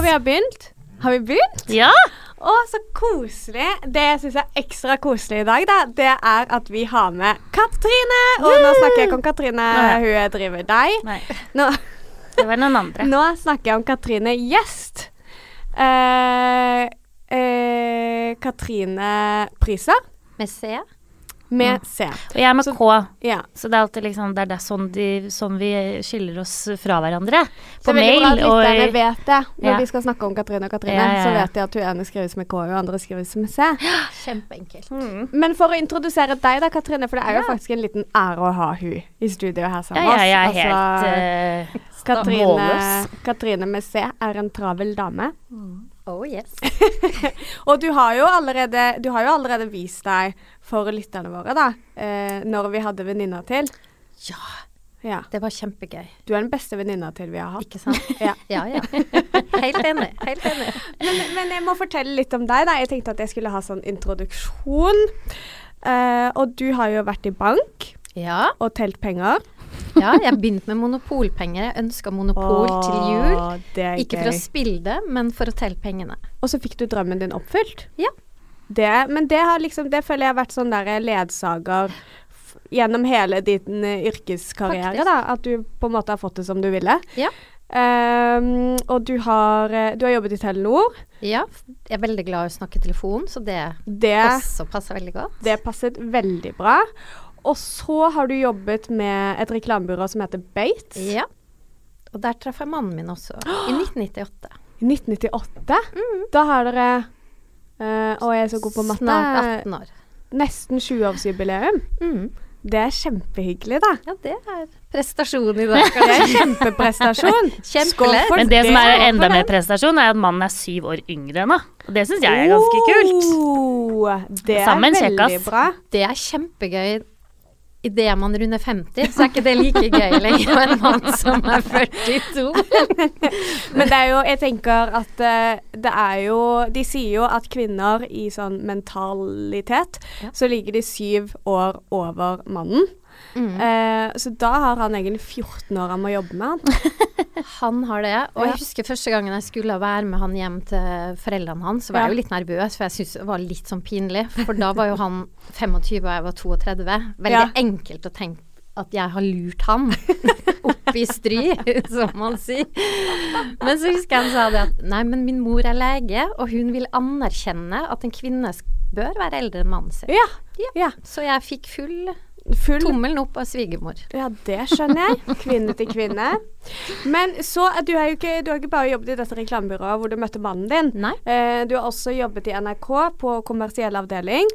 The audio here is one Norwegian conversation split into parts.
Og vi har begynt. Har vi begynt? Ja! Å, så koselig. Det jeg syns er ekstra koselig i dag, da, det er at vi har med Katrine. Og nå snakker jeg ikke om Katrine, hun driver deg. Nei, Nå, det var noen andre. nå snakker jeg om Katrine Gjest. Eh, eh, Katrine Prisa. Med C. med C. Og jeg er med K, Ja. så det er alltid liksom Det er det sånn, de, sånn vi skiller oss fra hverandre. Så På veldig mail bra at og lytterne vet det. Når Ja. vi skal snakke om Katrine og Katrine, Ja, ja, så vet de at hun ene skrives med K, og andre skrives med C. Kjempeenkelt. Men for å introdusere deg da, Katrine, for det er jo faktisk en liten ære å ha hun i studio her sammen Ja, med ja, oss. jeg er Altså, helt uh, Katrine. Katrine med C er en travel dame. Oh yes. Og du har jo allerede, du har jo allerede vist deg for lytterne våre, da, eh, når vi hadde venninner til. Ja, Ja. det var kjempegøy. Du er den beste venninna til vi har hatt. Ikke sant? Ja. Ja, ja. Helt enig. Helt enig. Men, men jeg må fortelle litt om deg, da. Jeg tenkte at jeg skulle ha sånn introduksjon. Eh, og du har jo vært i bank Ja, og telt penger. Ja jeg begynte med monopolpenger. Jeg ønska monopol til jul. Åh, Det er Ikke for å spille det, men for å telle pengene. Og så fikk du drømmen din oppfylt. Ja. Det, men det har liksom Det føler jeg har vært sånn der ledsager gjennom hele din eh, yrkeskarriere, Faktisk. da. At du på en måte har fått det som du ville. Ja. Um, og du har, eh, du har jobbet i Telenor. Ja, jeg er veldig glad i å snakke telefon, så det Det, også passer veldig godt. det passet veldig bra. Og så har du jobbet med et reklamebyrå som heter Bate. Ja. Og der traff jeg mannen min også, i 1998. I 1998. Da har dere eh, Å, jeg er så god på matte. Snart 18 år. Nesten 20-årsjubileum. Mm. Det er kjempehyggelig, da. Ja, det er prestasjon i dag. Det er kjempeprestasjon. Skål for Men det som er enda mer prestasjon, er at mannen er syv år yngre enn henne. Og det syns jeg er ganske kult. Oh, det er Sammen veldig kjekkas. bra. Det er kjempegøy idet man runder 50, så er ikke det like gøy lenger med en mann som er 42. Men det er jo Jeg tenker at eh, det er jo De sier jo at kvinner i sånn mentalitet, Ja. så ligger de syv år over mannen. Mm. Eh, så da har han egentlig 14 år han må jobbe med han. Har det. Og Ja. jeg husker første gangen jeg skulle være med han hjem til foreldrene hans, så var jeg jo litt nervøs, for jeg syntes det var litt sånn pinlig. For da var jo han 25 og jeg var 32. Veldig Ja. enkelt å tenke at jeg har lurt han opp i stry, som man sier. Men så husker jeg han sa det at nei, men min mor er lege, og hun vil anerkjenne at en kvinne bør være eldre enn mannen sin. Ja. ja. Så jeg fikk full Full tommelen opp av svigermor. Ja, det skjønner jeg. Kvinne til kvinne. Men så Du har jo ikke, du har ikke bare jobbet i dette reklamebyrået hvor du møtte mannen din. Nei, Eh, du har også jobbet i NRK på kommersiell avdeling.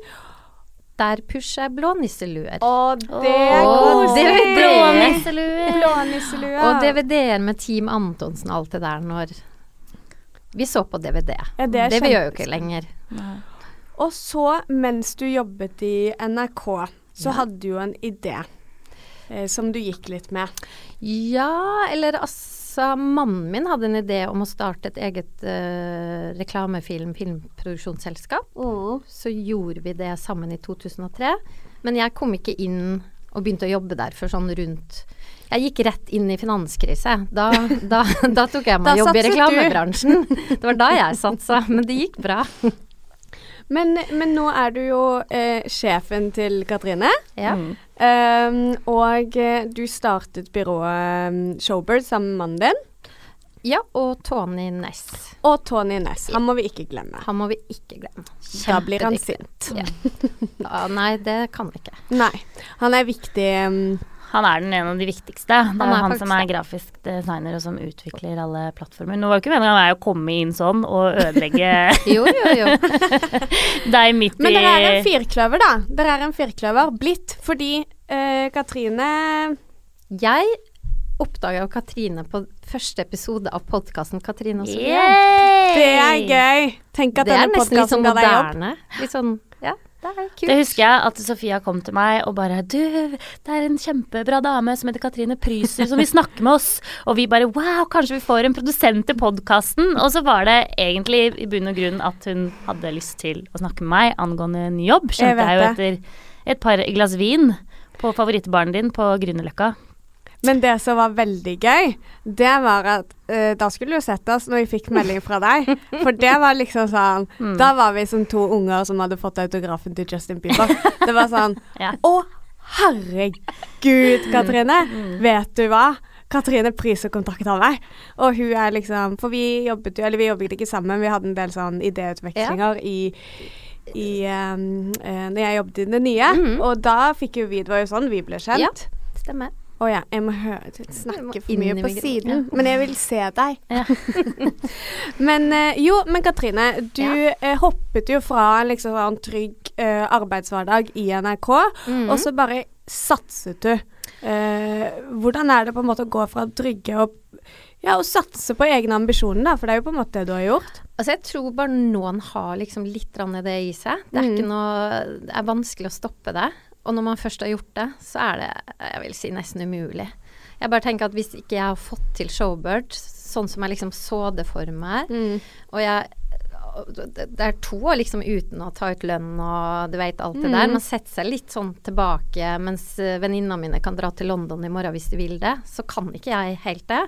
der pusher jeg blånisseluer. Og det er koselig! DVD. Blånisselue. Blånisselua. Og DVD-er med Team Antonsen og alt det der når vi så på DVD. Ja, det det vi gjør jo ikke lenger. Og så, mens du jobbet i NRK, så hadde du jo en idé eh, som du gikk litt med. Ja, eller altså Mannen min hadde en idé om å starte et eget eh, reklamefilm, filmproduksjonsselskap. Så gjorde vi det sammen i 2003. Men jeg kom ikke inn og begynte å jobbe der før sånn rundt Jeg gikk rett inn i finanskrise. Da, da, da tok jeg meg jobb i reklamebransjen. Det var da jeg satsa, men det gikk bra. Men, men nå er du jo eh, sjefen til Katrine. Ja. Mm. Um, og eh, du startet byrået um, Showbird sammen med mannen din. ja, og Tony Ness. Og Tony Ness. Han må vi ikke glemme. Han må vi ikke glemme. Da blir han sint. Ja. Ja, nei, det kan vi ikke. Nei. Han er viktig um, Han er den en av de viktigste. Det er, Han er han som er grafisk designer og som utvikler alle plattformer. Nå var jo ikke meningen av meg å komme inn sånn og ødelegge Jo, jo, jo. deg midt i Men dere er en firkløver, da. Dere er en firkløver blitt fordi uh, Katrine Jeg oppdaga jo Katrine på første episode av podkasten Katrine og Sofie. Det er gøy. Tenk at Det er denne nesten litt sånn podkasten ga deg jobb. moderne. Litt sånn det er kult. Det husker jeg at Sofia kom til meg og bare Du, det er en kjempebra dame som heter Katrine Pryser som vil snakke med oss. Og vi bare wow, kanskje vi får en produsent til podkasten. Og så var det egentlig i bunn og grunn at hun hadde lyst til å snakke med meg angående en jobb. Skjønte jeg, jeg jo etter et par glass vin på favorittbaren din på Grünerløkka. Men det som var veldig gøy, det var at uh, da skulle du sett oss når vi fikk melding fra deg. For det var liksom sånn Mm. Da var vi som to unger som hadde fått autografen til Justin Bieber. Det var sånn Ja. Å, herregud, Katrine. Mm. Vet du hva? Katrine Prise kontakta meg, og hun er liksom For vi jobbet jo Eller vi jobbet ikke sammen, vi hadde en del sånn idéutvekslinger i i um, uh, Når jeg jobbet i det nye, Mhm. og da fikk jo vi Det var jo sånn vi ble kjent. Ja. Stemmer. Å ja, jeg må høre, snakke for mye på siden. siden. Men jeg vil se deg. Ja. men eh, jo, men Katrine, du Ja. eh, hoppet jo fra en liksom sånn trygg uh, arbeidshverdag i NRK, mm. og så bare satset du. Uh, hvordan er det på en måte å gå fra trygge og ja, og satse på egne ambisjoner, da? For det er jo på en måte det du har gjort. Altså, jeg tror bare noen har liksom litt det i seg. Det er Mm. noe Det er vanskelig å stoppe det. Og når man først har gjort det, så er det jeg vil si nesten umulig. Jeg bare tenker at hvis ikke jeg har fått til Showbird sånn som jeg liksom så det for meg, og jeg det er to år liksom uten å ta ut lønn og du vet alt det der. Mm. Man setter seg litt sånn tilbake mens venninna mine kan dra til London i morgen hvis de vil det. Så kan ikke jeg helt det.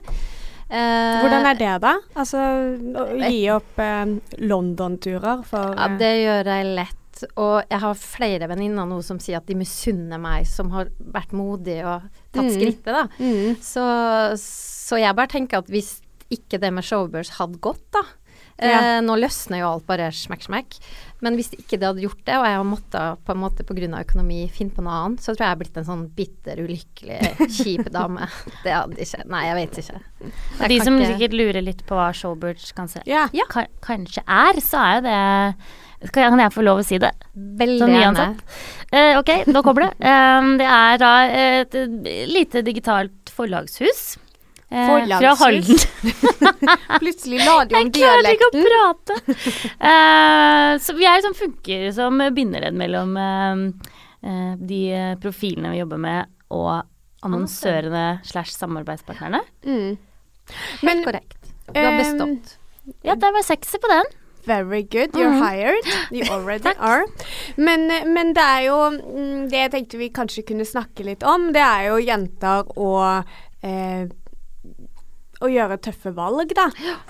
Eh, Hvordan er det, da? Altså å gi opp eh, London-turer for Ja, eh, det gjør jeg lett. Og jeg har flere venninner nå som sier at de misunner meg, som har vært modig og tatt Mm. skrittet, da. mm. Så, så jeg bare tenker at hvis ikke det med showbirds hadde gått, da Ja. eh, Nå løsner jo alt bare smekk, smekk. Men hvis ikke det hadde gjort det, og jeg har måttet på en måte pga. økonomi finne på noe annet, så tror jeg jeg er blitt en sånn bitter, ulykkelig, kjip dame. Det hadde ikke Nei, jeg vet ikke. Jeg De som ikke- sikkert lurer litt på hva Showbirds kanskje Ja. Ja. kanskje er, så er jo det Kan kan jeg få lov å si det? Veldig Sånn gjerne. Eh, ok, nå kommer det. Um, det er da et, lite digitalt forlagshus. eh, Fra? Halden. Plutselig la de om dialekten. Jeg klarer ikke å prate! Eh, så vi er som funker som bindeledd mellom eh, eh, de profilene vi jobber med, og annonsørene slash samarbeidspartnerne. Mm. Helt Men korrekt. Du har bestått. Ja, det var sekser på den. Very good, you're Mhm. hired. You already are. Men, men det er jo mm, Det jeg tenkte vi kanskje kunne snakke litt om, det er jo jenter og eh, å gjøre tøffe valg, da.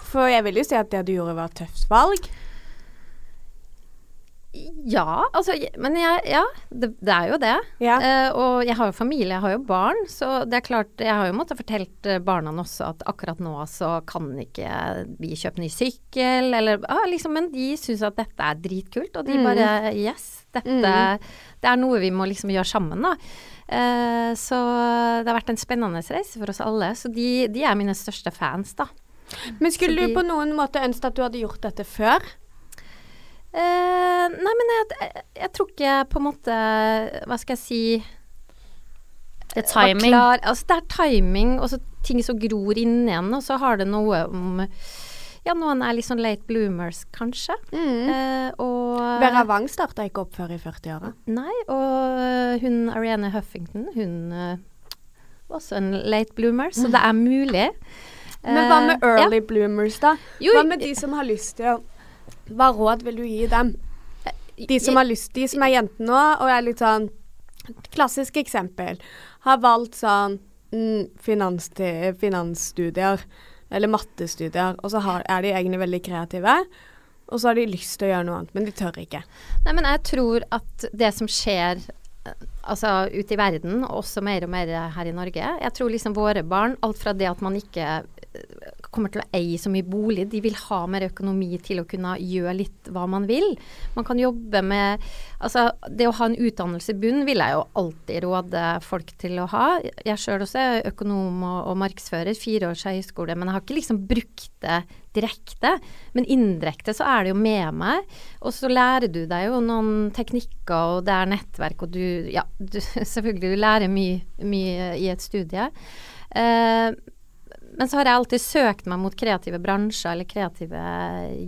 For jeg vil jo si at det du gjorde, var et tøft valg. Ja, altså Men jeg, ja, det, det er jo det. Ja. Uh, og jeg har jo familie, jeg har jo barn, så det er klart Jeg har jo måttet fortelle eh, barna også at akkurat nå så kan ikke vi kjøpe ny sykkel, eller ah, liksom, Men de syns at dette er dritkult, og de Mm. bare Yes, dette Mm. Det er noe vi må liksom gjøre sammen, da. Uh, så det har vært en spennende reise for oss alle. Så de, de er mine største fans, da. Men skulle de- du på noen måte ønske at du hadde gjort dette før? Eh, nei, men jeg, jeg, jeg tror ikke på en måte Hva skal jeg si Det er timing. Klar, altså det er timing, og så ting som gror inn igjen. og så har det noe om Ja, noen er litt sånn late bloomers, kanskje. Mm. Uh, og Vera Wang starta ikke opp før i 40-åra. Nei, og hun Ariane Huffington, hun uh, var også en late bloomer, så det er mulig. Men hva med early ja. bloomers, da? Jo, Hva med de som har lyst til å Hva råd vil du gi dem? De som har lyst, de som er jenter nå, og er litt sånn Klassisk eksempel. Har valgt sånn mm, finans finansstudier, eller mattestudier, og så har, er de egentlig veldig kreative. Og så har de lyst til å gjøre noe annet, men de tør ikke. Nei, men jeg tror at det som skjer altså ute i verden, og også mer og mer her i Norge Jeg tror liksom våre barn, alt fra det at man ikke kommer til å eie så mye bolig, de vil ha mer økonomi til å kunne gjøre litt hva man vil. Man kan jobbe med Altså, det å ha en utdannelse i bunnen vil jeg jo alltid råde folk til å ha. Jeg sjøl også er økonom og, og markedsfører, fire års høyskole, men jeg har ikke liksom brukt det direkte. Men indirekte så er det jo med meg. Og så lærer du deg jo noen teknikker, og det er nettverk, og du Ja, du, selvfølgelig, du lærer mye, mye i et studie. Eh, men så har jeg alltid søkt meg mot kreative bransjer eller kreative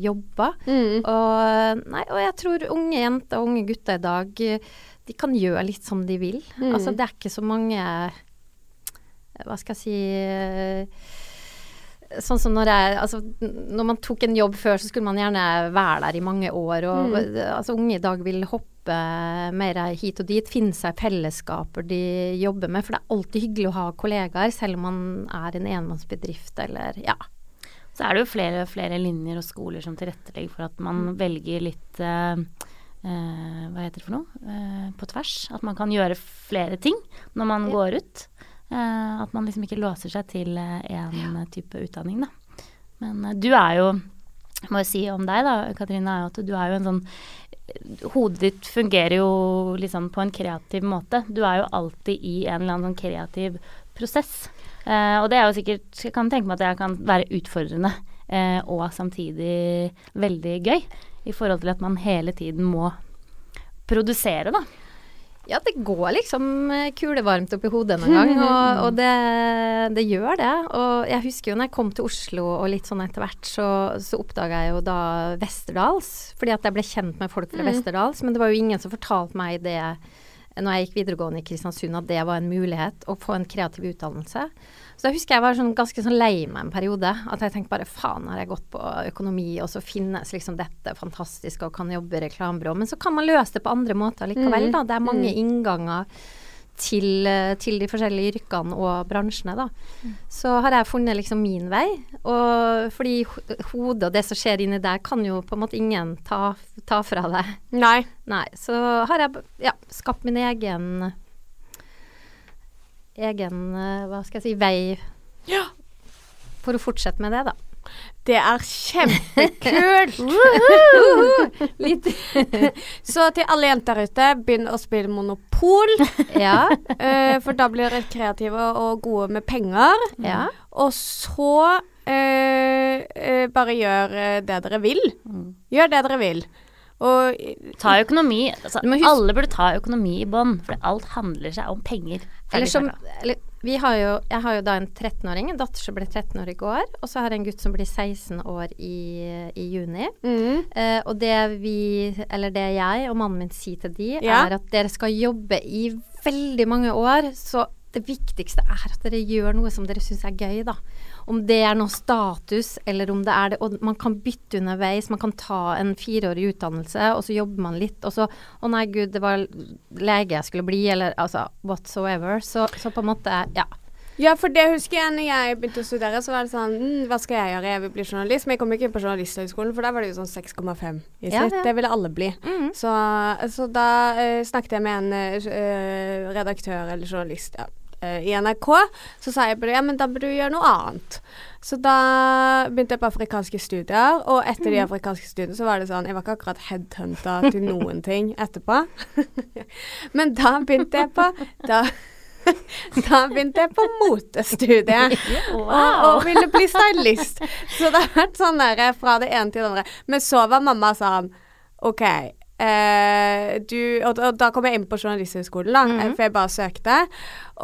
jobber. Og, nei, og jeg tror unge jenter og unge gutter i dag, de kan gjøre litt som de vil. Mm. Altså det er ikke så mange Hva skal jeg si Sånn som når jeg Altså når man tok en jobb før, så skulle man gjerne være der i mange år. Og Mm. altså unge i dag vil hoppe hoppe mer hit og dit, finne seg fellesskaper de jobber med. For det er alltid hyggelig å ha kollegaer, selv om man er en enmannsbedrift eller ja. Så er det jo flere, flere linjer og skoler som tilrettelegger for at man velger litt eh, eh, Hva heter det for noe? Eh, på tvers. At man kan gjøre flere ting når man Ja. går ut. Eh, at man liksom ikke låser seg til én type utdanning, da. Men eh, du er jo må jo si om deg, da, Katrine, er at du er jo en sånn Hodet ditt fungerer jo liksom på en kreativ måte. Du er jo alltid i en eller annen sånn kreativ prosess. Eh, og det er jo sikkert Jeg kan tenke meg at det kan være utfordrende eh, og samtidig veldig gøy. I forhold til at man hele tiden må produsere, da. Ja, det går liksom kulevarmt kulevarmt oppi hodet noen gang, og, og det, det gjør det. Og jeg husker jo når jeg kom til Oslo og litt sånn etter hvert, så, så oppdaga jeg jo da Westerdals, fordi at jeg ble kjent med folk fra Westerdals, men det var jo ingen som fortalte meg det når jeg gikk videregående i Kristiansund, at det var en mulighet å få en kreativ utdannelse. Så da husker jeg var sånn, ganske sånn lei meg en periode. At jeg tenkte bare faen, har jeg gått på økonomi, og så finnes liksom dette fantastiske og kan jobbe i reklamebyrå. Men så kan man løse det på andre måter likevel, da. Det er mange innganger til, eh, til de forskjellige yrkene og bransjene, da. Så har jeg funnet liksom min vei. Og fordi hodet og det som skjer inni der, kan jo på en måte ingen ta, ta fra deg. Nei. Nei, så har jeg ja, skapt min egen egen, eh, hva skal jeg si, vei Ja. for å fortsette med det, da. Det er kjempekult! Så til alle jenter ute, begynn å spille Monopol. Ja. Uh, for da blir dere kreative og gode med penger. ja. Og så uh, uh, bare gjør eh, det dere vil. Gjør det dere vil. Og Ta økonomi altså, Alle burde ta økonomi i bånn, for alt handler seg om penger. Eller som eller, vi har jo, Jeg har jo da en 13-åring, en datter som ble 13 år i går, og så har jeg en gutt som blir 16 år i, i juni. mm, Eh, og det vi, eller det jeg og mannen min sier til de, Ja. er at dere skal jobbe i veldig mange år, så det viktigste er at dere gjør noe som dere syns er gøy, da. Om det er noe status, eller om det er det Og man kan bytte underveis. Man kan ta en fireårig utdannelse, og så jobber man litt, og så Å nei, gud, det var lege jeg skulle bli, eller altså whatsoever. Så, så på en måte, ja. Ja, for det husker jeg når jeg begynte å studere, så var det sånn mm, Hva skal jeg gjøre? Jeg vil bli journalist. Men jeg kom ikke inn på Journalisthøgskolen, for der var det jo sånn 6,5 i Ja, snitt. ja. Det ville alle bli. Mhm. Så, så da uh, snakket jeg med en uh, redaktør eller journalist ja, eh, i NRK. Så sa jeg bare ja, men da burde du gjøre noe annet. Så da begynte jeg på afrikanske studier, og etter de afrikanske studiene så var det sånn Jeg var ikke akkurat headhunta til noen ting etterpå. men da begynte jeg på da, da begynte jeg på motestudiet. Og, og ville bli stylist. Så det har vært sånn der fra det ene til det andre. Men så var mamma sånn OK. Eh, du, og, og da kom jeg inn på Journalisthøgskolen, da, eh, for jeg bare søkte.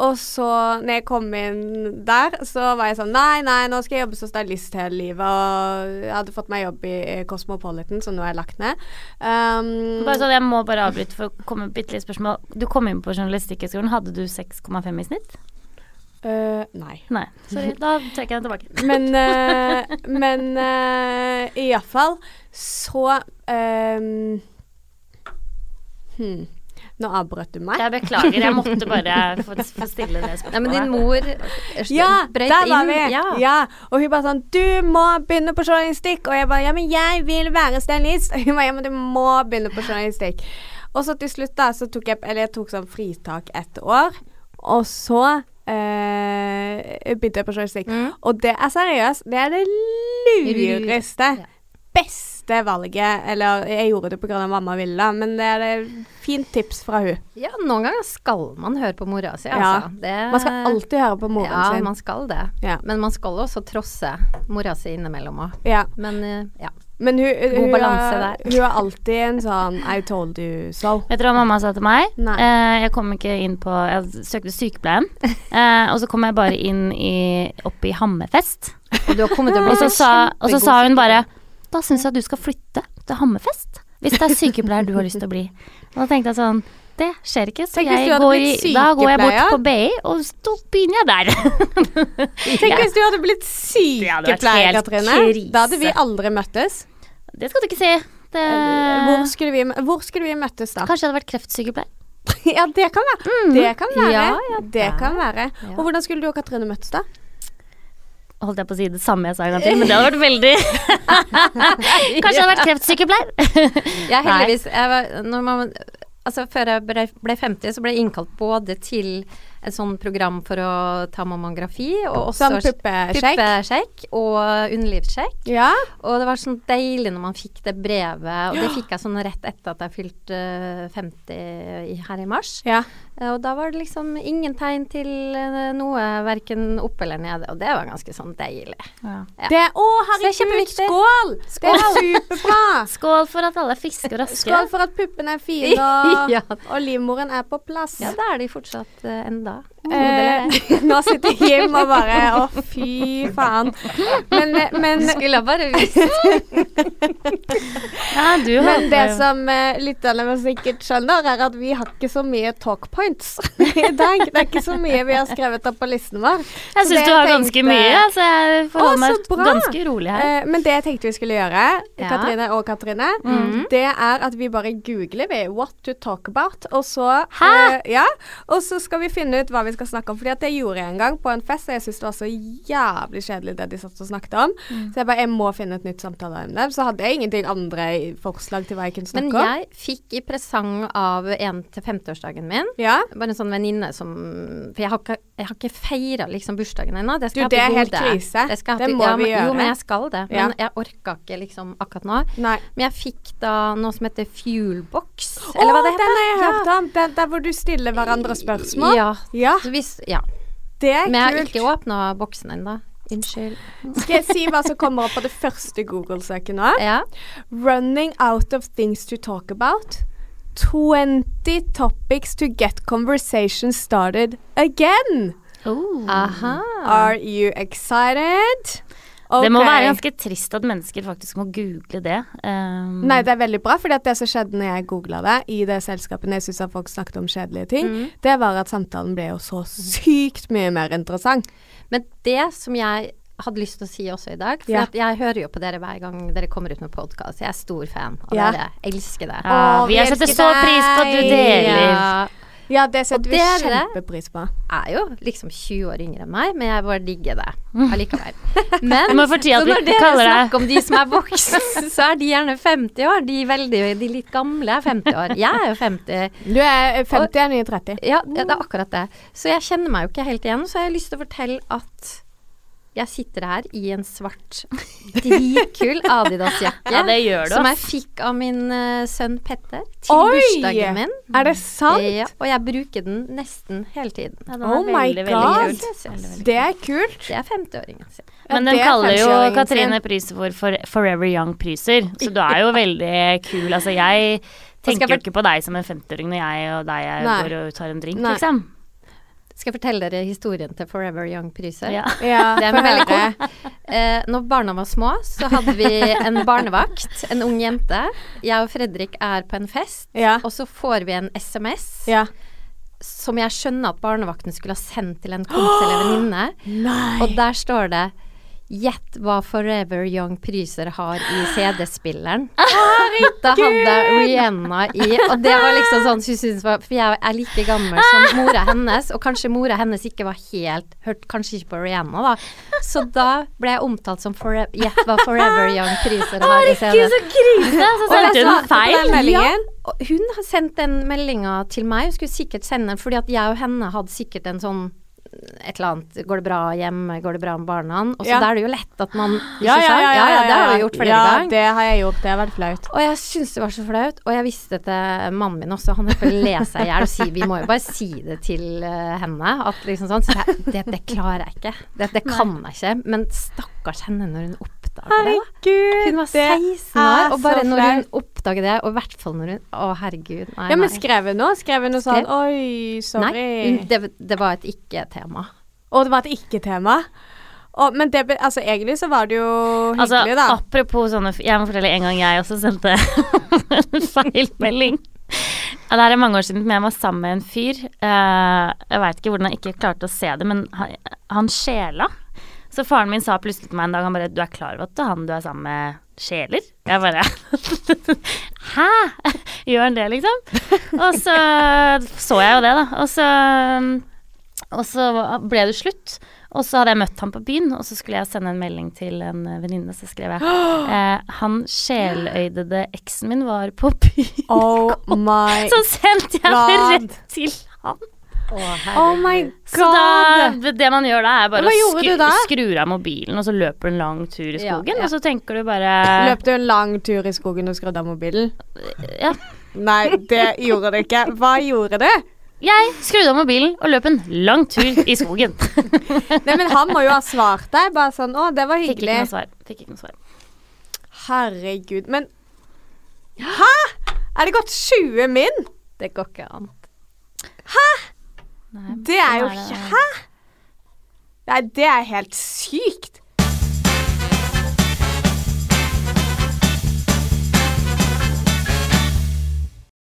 Og så, når jeg kom inn der, så var jeg sånn Nei, nei, nå skal jeg jobbe som stylist hele livet. Og jeg hadde fått meg jobb i Cosmopolitan, som nå er lagt ned. Um, Bare sånn, jeg må bare avbryte for å komme med bitte lite spørsmål. Du kom inn på Journalistikkhøgskolen. Hadde du 6,5 i snitt? Uh, nei. Nei. Sorry. Da trekker jeg den tilbake. Men, uh, men uh, iallfall så um, hmm, Nå avbrøt du meg. Jeg beklager, jeg måtte bare få, få stille det Nei, men din spørsmålet. mor eh, Ja, brøyt der var inn. vi! Ja. Ja. Og hun bare sånn 'Du må begynne på journalistikk.' Og jeg bare 'Ja, men jeg vil være stylist.' Og hun bare 'Ja, men du må begynne på journalistikk'. Og så til slutt, da, så tok jeg Eller jeg tok sånn fritak ett år. Og så eh, begynte jeg på journalistikk. Mm. Og det er seriøst, det er det lureste, Ja. beste valget. Eller jeg gjorde det pga. mamma ville, men det er et fint tips fra hun. Ja, noen ganger skal man høre på mora si, Ja. altså. Det, Man skal alltid høre på moren ja, sin. man skal det. Ja. Men man skal også trosse mora si innimellom òg. Ja. Men eh, ja. Men hun, hun, balanse er, hun er alltid en sånn 'I told you so'. Vet dere hva mamma sa til meg? Nei. Eh, jeg kom ikke inn på Jeg søkte sykepleien, eh, og så kom jeg bare inn i, opp i Hammerfest. Og har Og så sa, og så sa hun bare Da syns jeg du skal flytte til Hammerfest. Hvis det er sykepleier du har lyst til å bli. Og da tenkte jeg sånn Det skjer ikke, så går i, da går jeg bort på BI, og så begynner jeg der. Tenk Ja. hvis du hadde blitt sykepleier, Katrine. Da hadde vi aldri møttes. Det skal du ikke si. Det, Hvor skulle vi, hvor skulle vi møttes da? Kanskje jeg hadde vært kreftsykepleier. ja, det kan være. Det kan være. Ja, ja, det kan være. Og hvordan skulle du og Katrine møttes da? Holdt jeg på å si det samme jeg sa en gang til, men det hadde vært veldig Kanskje jeg hadde vært kreftsykepleier. Jeg er heldigvis jeg var, når man, Altså Før jeg ble, ble 50, så ble jeg innkalt både til et sånn program for å ta mammografi, og også Sånn puppesjekk? og underlivssjekk. Ja. Og det var sånn deilig når man fikk det brevet, og det fikk jeg sånn rett etter at jeg fylte eh, 50 her i mars. ja. Eh, Og da var det liksom ingen tegn til eh, noe, verken opp eller nede, og det var ganske sånn deilig. Ja. Ja. Det, å, er herregud, skål! Det er superbra. Skål for at alle er friske og raske. Skål for at puppene er fine, og, Ja. og livmoren er på plass. Ja, det er de fortsatt uh, enda. Eh, nå sitter jeg hjemme og bare Å, fy faen. Men, eh, men, Skulle bare visst. Ja, du men det som eh, lytterne sikkert skjønner, er at vi har ikke så mye talk points i dag. Det er ikke så mye vi har skrevet opp på listen vår. Jeg syns du har ganske mye, så jeg forholder meg bra. ganske rolig her. Eh, men det jeg tenkte vi skulle gjøre, Ja. Katrine og Katrine, mm. det er at vi bare googler vi 'what to talk about', og så Hæ? eh, ja, og så skal vi finne ut hva vi skal snakke om. Fordi at det gjorde jeg en gang på en fest, og jeg syntes det var så jævlig kjedelig det de satt og snakket om. Mm. Så jeg bare jeg må finne et nytt samtaleemne. Så hadde jeg ingenting andre forslag til hva jeg kunne snakke om. Men jeg fikk i presang av en til 50-årsdagen min Ja. bare en sånn venninne som For jeg har ikke, jeg har ikke feira liksom bursdagen ennå. Det, skal Du, det er helt krise. Det, skal Det må ja, vi gjøre. Jo, men jeg skal det. Ja. Men jeg orka ikke liksom akkurat nå. Nei. Men jeg fikk da noe som heter Fuelbox. Eller hva det Å, den har jeg hørt om. Den, der hvor du stiller hverandre spørsmål. Ja. Ja, Så hvis, ja. det er Men jeg har kult. ikke åpna boksen ennå. Unnskyld. Skal jeg si hva som kommer opp på det første Google-søket nå? Ja. Running out of things to talk about. 20 topics to get conversation started again. Oh. Aha. Are you excited? Det må være ganske trist at mennesker faktisk må google det. Um, Nei, det er veldig bra, at det som skjedde når jeg googla det i det selskapet jeg syns at folk snakket om kjedelige ting, Mm. det var at samtalen ble jo så sykt mye mer interessant. Men det som jeg hadde lyst til å si også i dag For Ja. at jeg hører jo på dere hver gang dere kommer ut med podkast. Jeg er stor fan av Ja. dere. Elsker det. ja, vi vi setter så pris på at du deler. Ja, Ja, det setter Og vi kjempepris på. er jo liksom 20 år yngre enn meg, men jeg bare digger det allikevel. Men når dere snakker om de som er voksne, så er de gjerne 50 år. De, veldig, de litt gamle er 50 år. Jeg er jo 50. Du er 50, jeg er 39. Ja, ja, det er akkurat det. Så jeg kjenner meg jo ikke helt igjen. Så jeg har lyst til å fortelle at jeg sitter her i en svart, dritkul Adidas-jakke. Ja, det gjør du, Som jeg fikk av min uh, sønn Petter til Oi! bursdagen min. Er det sant? Ja, og jeg bruker den nesten hele tiden. Ja, den Oh my veldig, God. veldig kult. Det er kult. Det er 50-åringen sin. Ja, Men den er kaller jo Katrine sin. Priser for, for Forever Young-priser, så du er jo veldig kul. Altså, jeg tenker jo ikke på deg som en 50-åring når jeg og deg går og tar en drink, Nei. liksom. Skal jeg fortelle dere historien til Forever Young-priser? Ja. Ja, Det er veldig cool. Eh, når barna var små, så hadde vi en barnevakt, en ung jente. Jeg og Fredrik er på en fest, Ja. og så får vi en SMS ja. som jeg skjønner at barnevakten skulle ha sendt til en kompis eller venninne. Og der står det Gjett hva Forever Young Pryser har i CD-spilleren. Da hadde Rihanna i Og det var liksom sånn hun syntes var For jeg er like gammel som mora hennes, og kanskje mora hennes ikke var helt Hørte kanskje ikke på Rihanna, da. Så da ble jeg omtalt som forever, Gjett hva Forever Young Pryser har i CD. Herregud, så krise! Så sendte hun feil. Hun har sendt den meldinga til meg, hun skulle sikkert sende den fordi at jeg og henne hadde sikkert en sånn et eller annet Går det bra hjemme? Går det bra med barna? Og så Ja. da er det jo lett at man Ja, ja, ja, ja, det har vi gjort flere ja, ganger. det har jeg gjort. Det har vært flaut. Og jeg syns det var så flaut, og jeg visste det til mannen min også. Han holdt på å le seg i hjel og si vi må jo bare si det til eh, henne. At liksom sånn. Så jeg, det, det klarer jeg ikke. Det, det kan jeg ikke. Men stakkars henne når hun oppdager det. da. Herregud. Hun var 16 år, og bare når hun oppdager det, og i hvert fall når hun Å, herregud. Nei, Ja, men skrev hun noe? Skrev hun noe sånn Oi, sorry. Nei, det, det var et ikke-tema. Og det var et ikke-tema. Og- Men det, altså, egentlig så var det jo Altså, hyggelig, da. apropos sånne Jeg må fortelle en gang jeg også sendte en feilmelding. Ja, det her er mange år siden, men jeg var sammen med en fyr. Uh, jeg veit ikke hvordan jeg ikke klarte å se det, men han, han sjela. Så faren min sa plutselig til meg en dag han bare, Du er klar over at han du er sammen med, sjeler? Jeg bare Hæ? Gjør han det, liksom? Og så så jeg jo det, da. Og så, og så ble det slutt. Og så hadde jeg møtt ham på byen, og så skulle jeg sende en melding til en venninne. Så skrev jeg eh, Han sjeløydede eksen min var på byen. Oh my Så sendte jeg det rett til han. Oh my Så da, det man gjør da, er bare å skru, skrur av mobilen, og så løper du en lang tur i skogen, ja. og så tenker du bare Løp du en lang tur i skogen og skrudde av mobilen? Ja. Nei, det gjorde du ikke. Hva gjorde du? Jeg skrudde av mobilen og løp en lang tur i skogen. Nei, men han må jo ha svart deg. Bare sånn Å, det var Fikk ikke hyggelig. noe svar. Fikk ikke noe svar. Herregud. Men Hæ? Er det gått 20 min? Det går ikke an. Nei, Det er jo sånn ikke Hæ? Nei, det er helt sykt.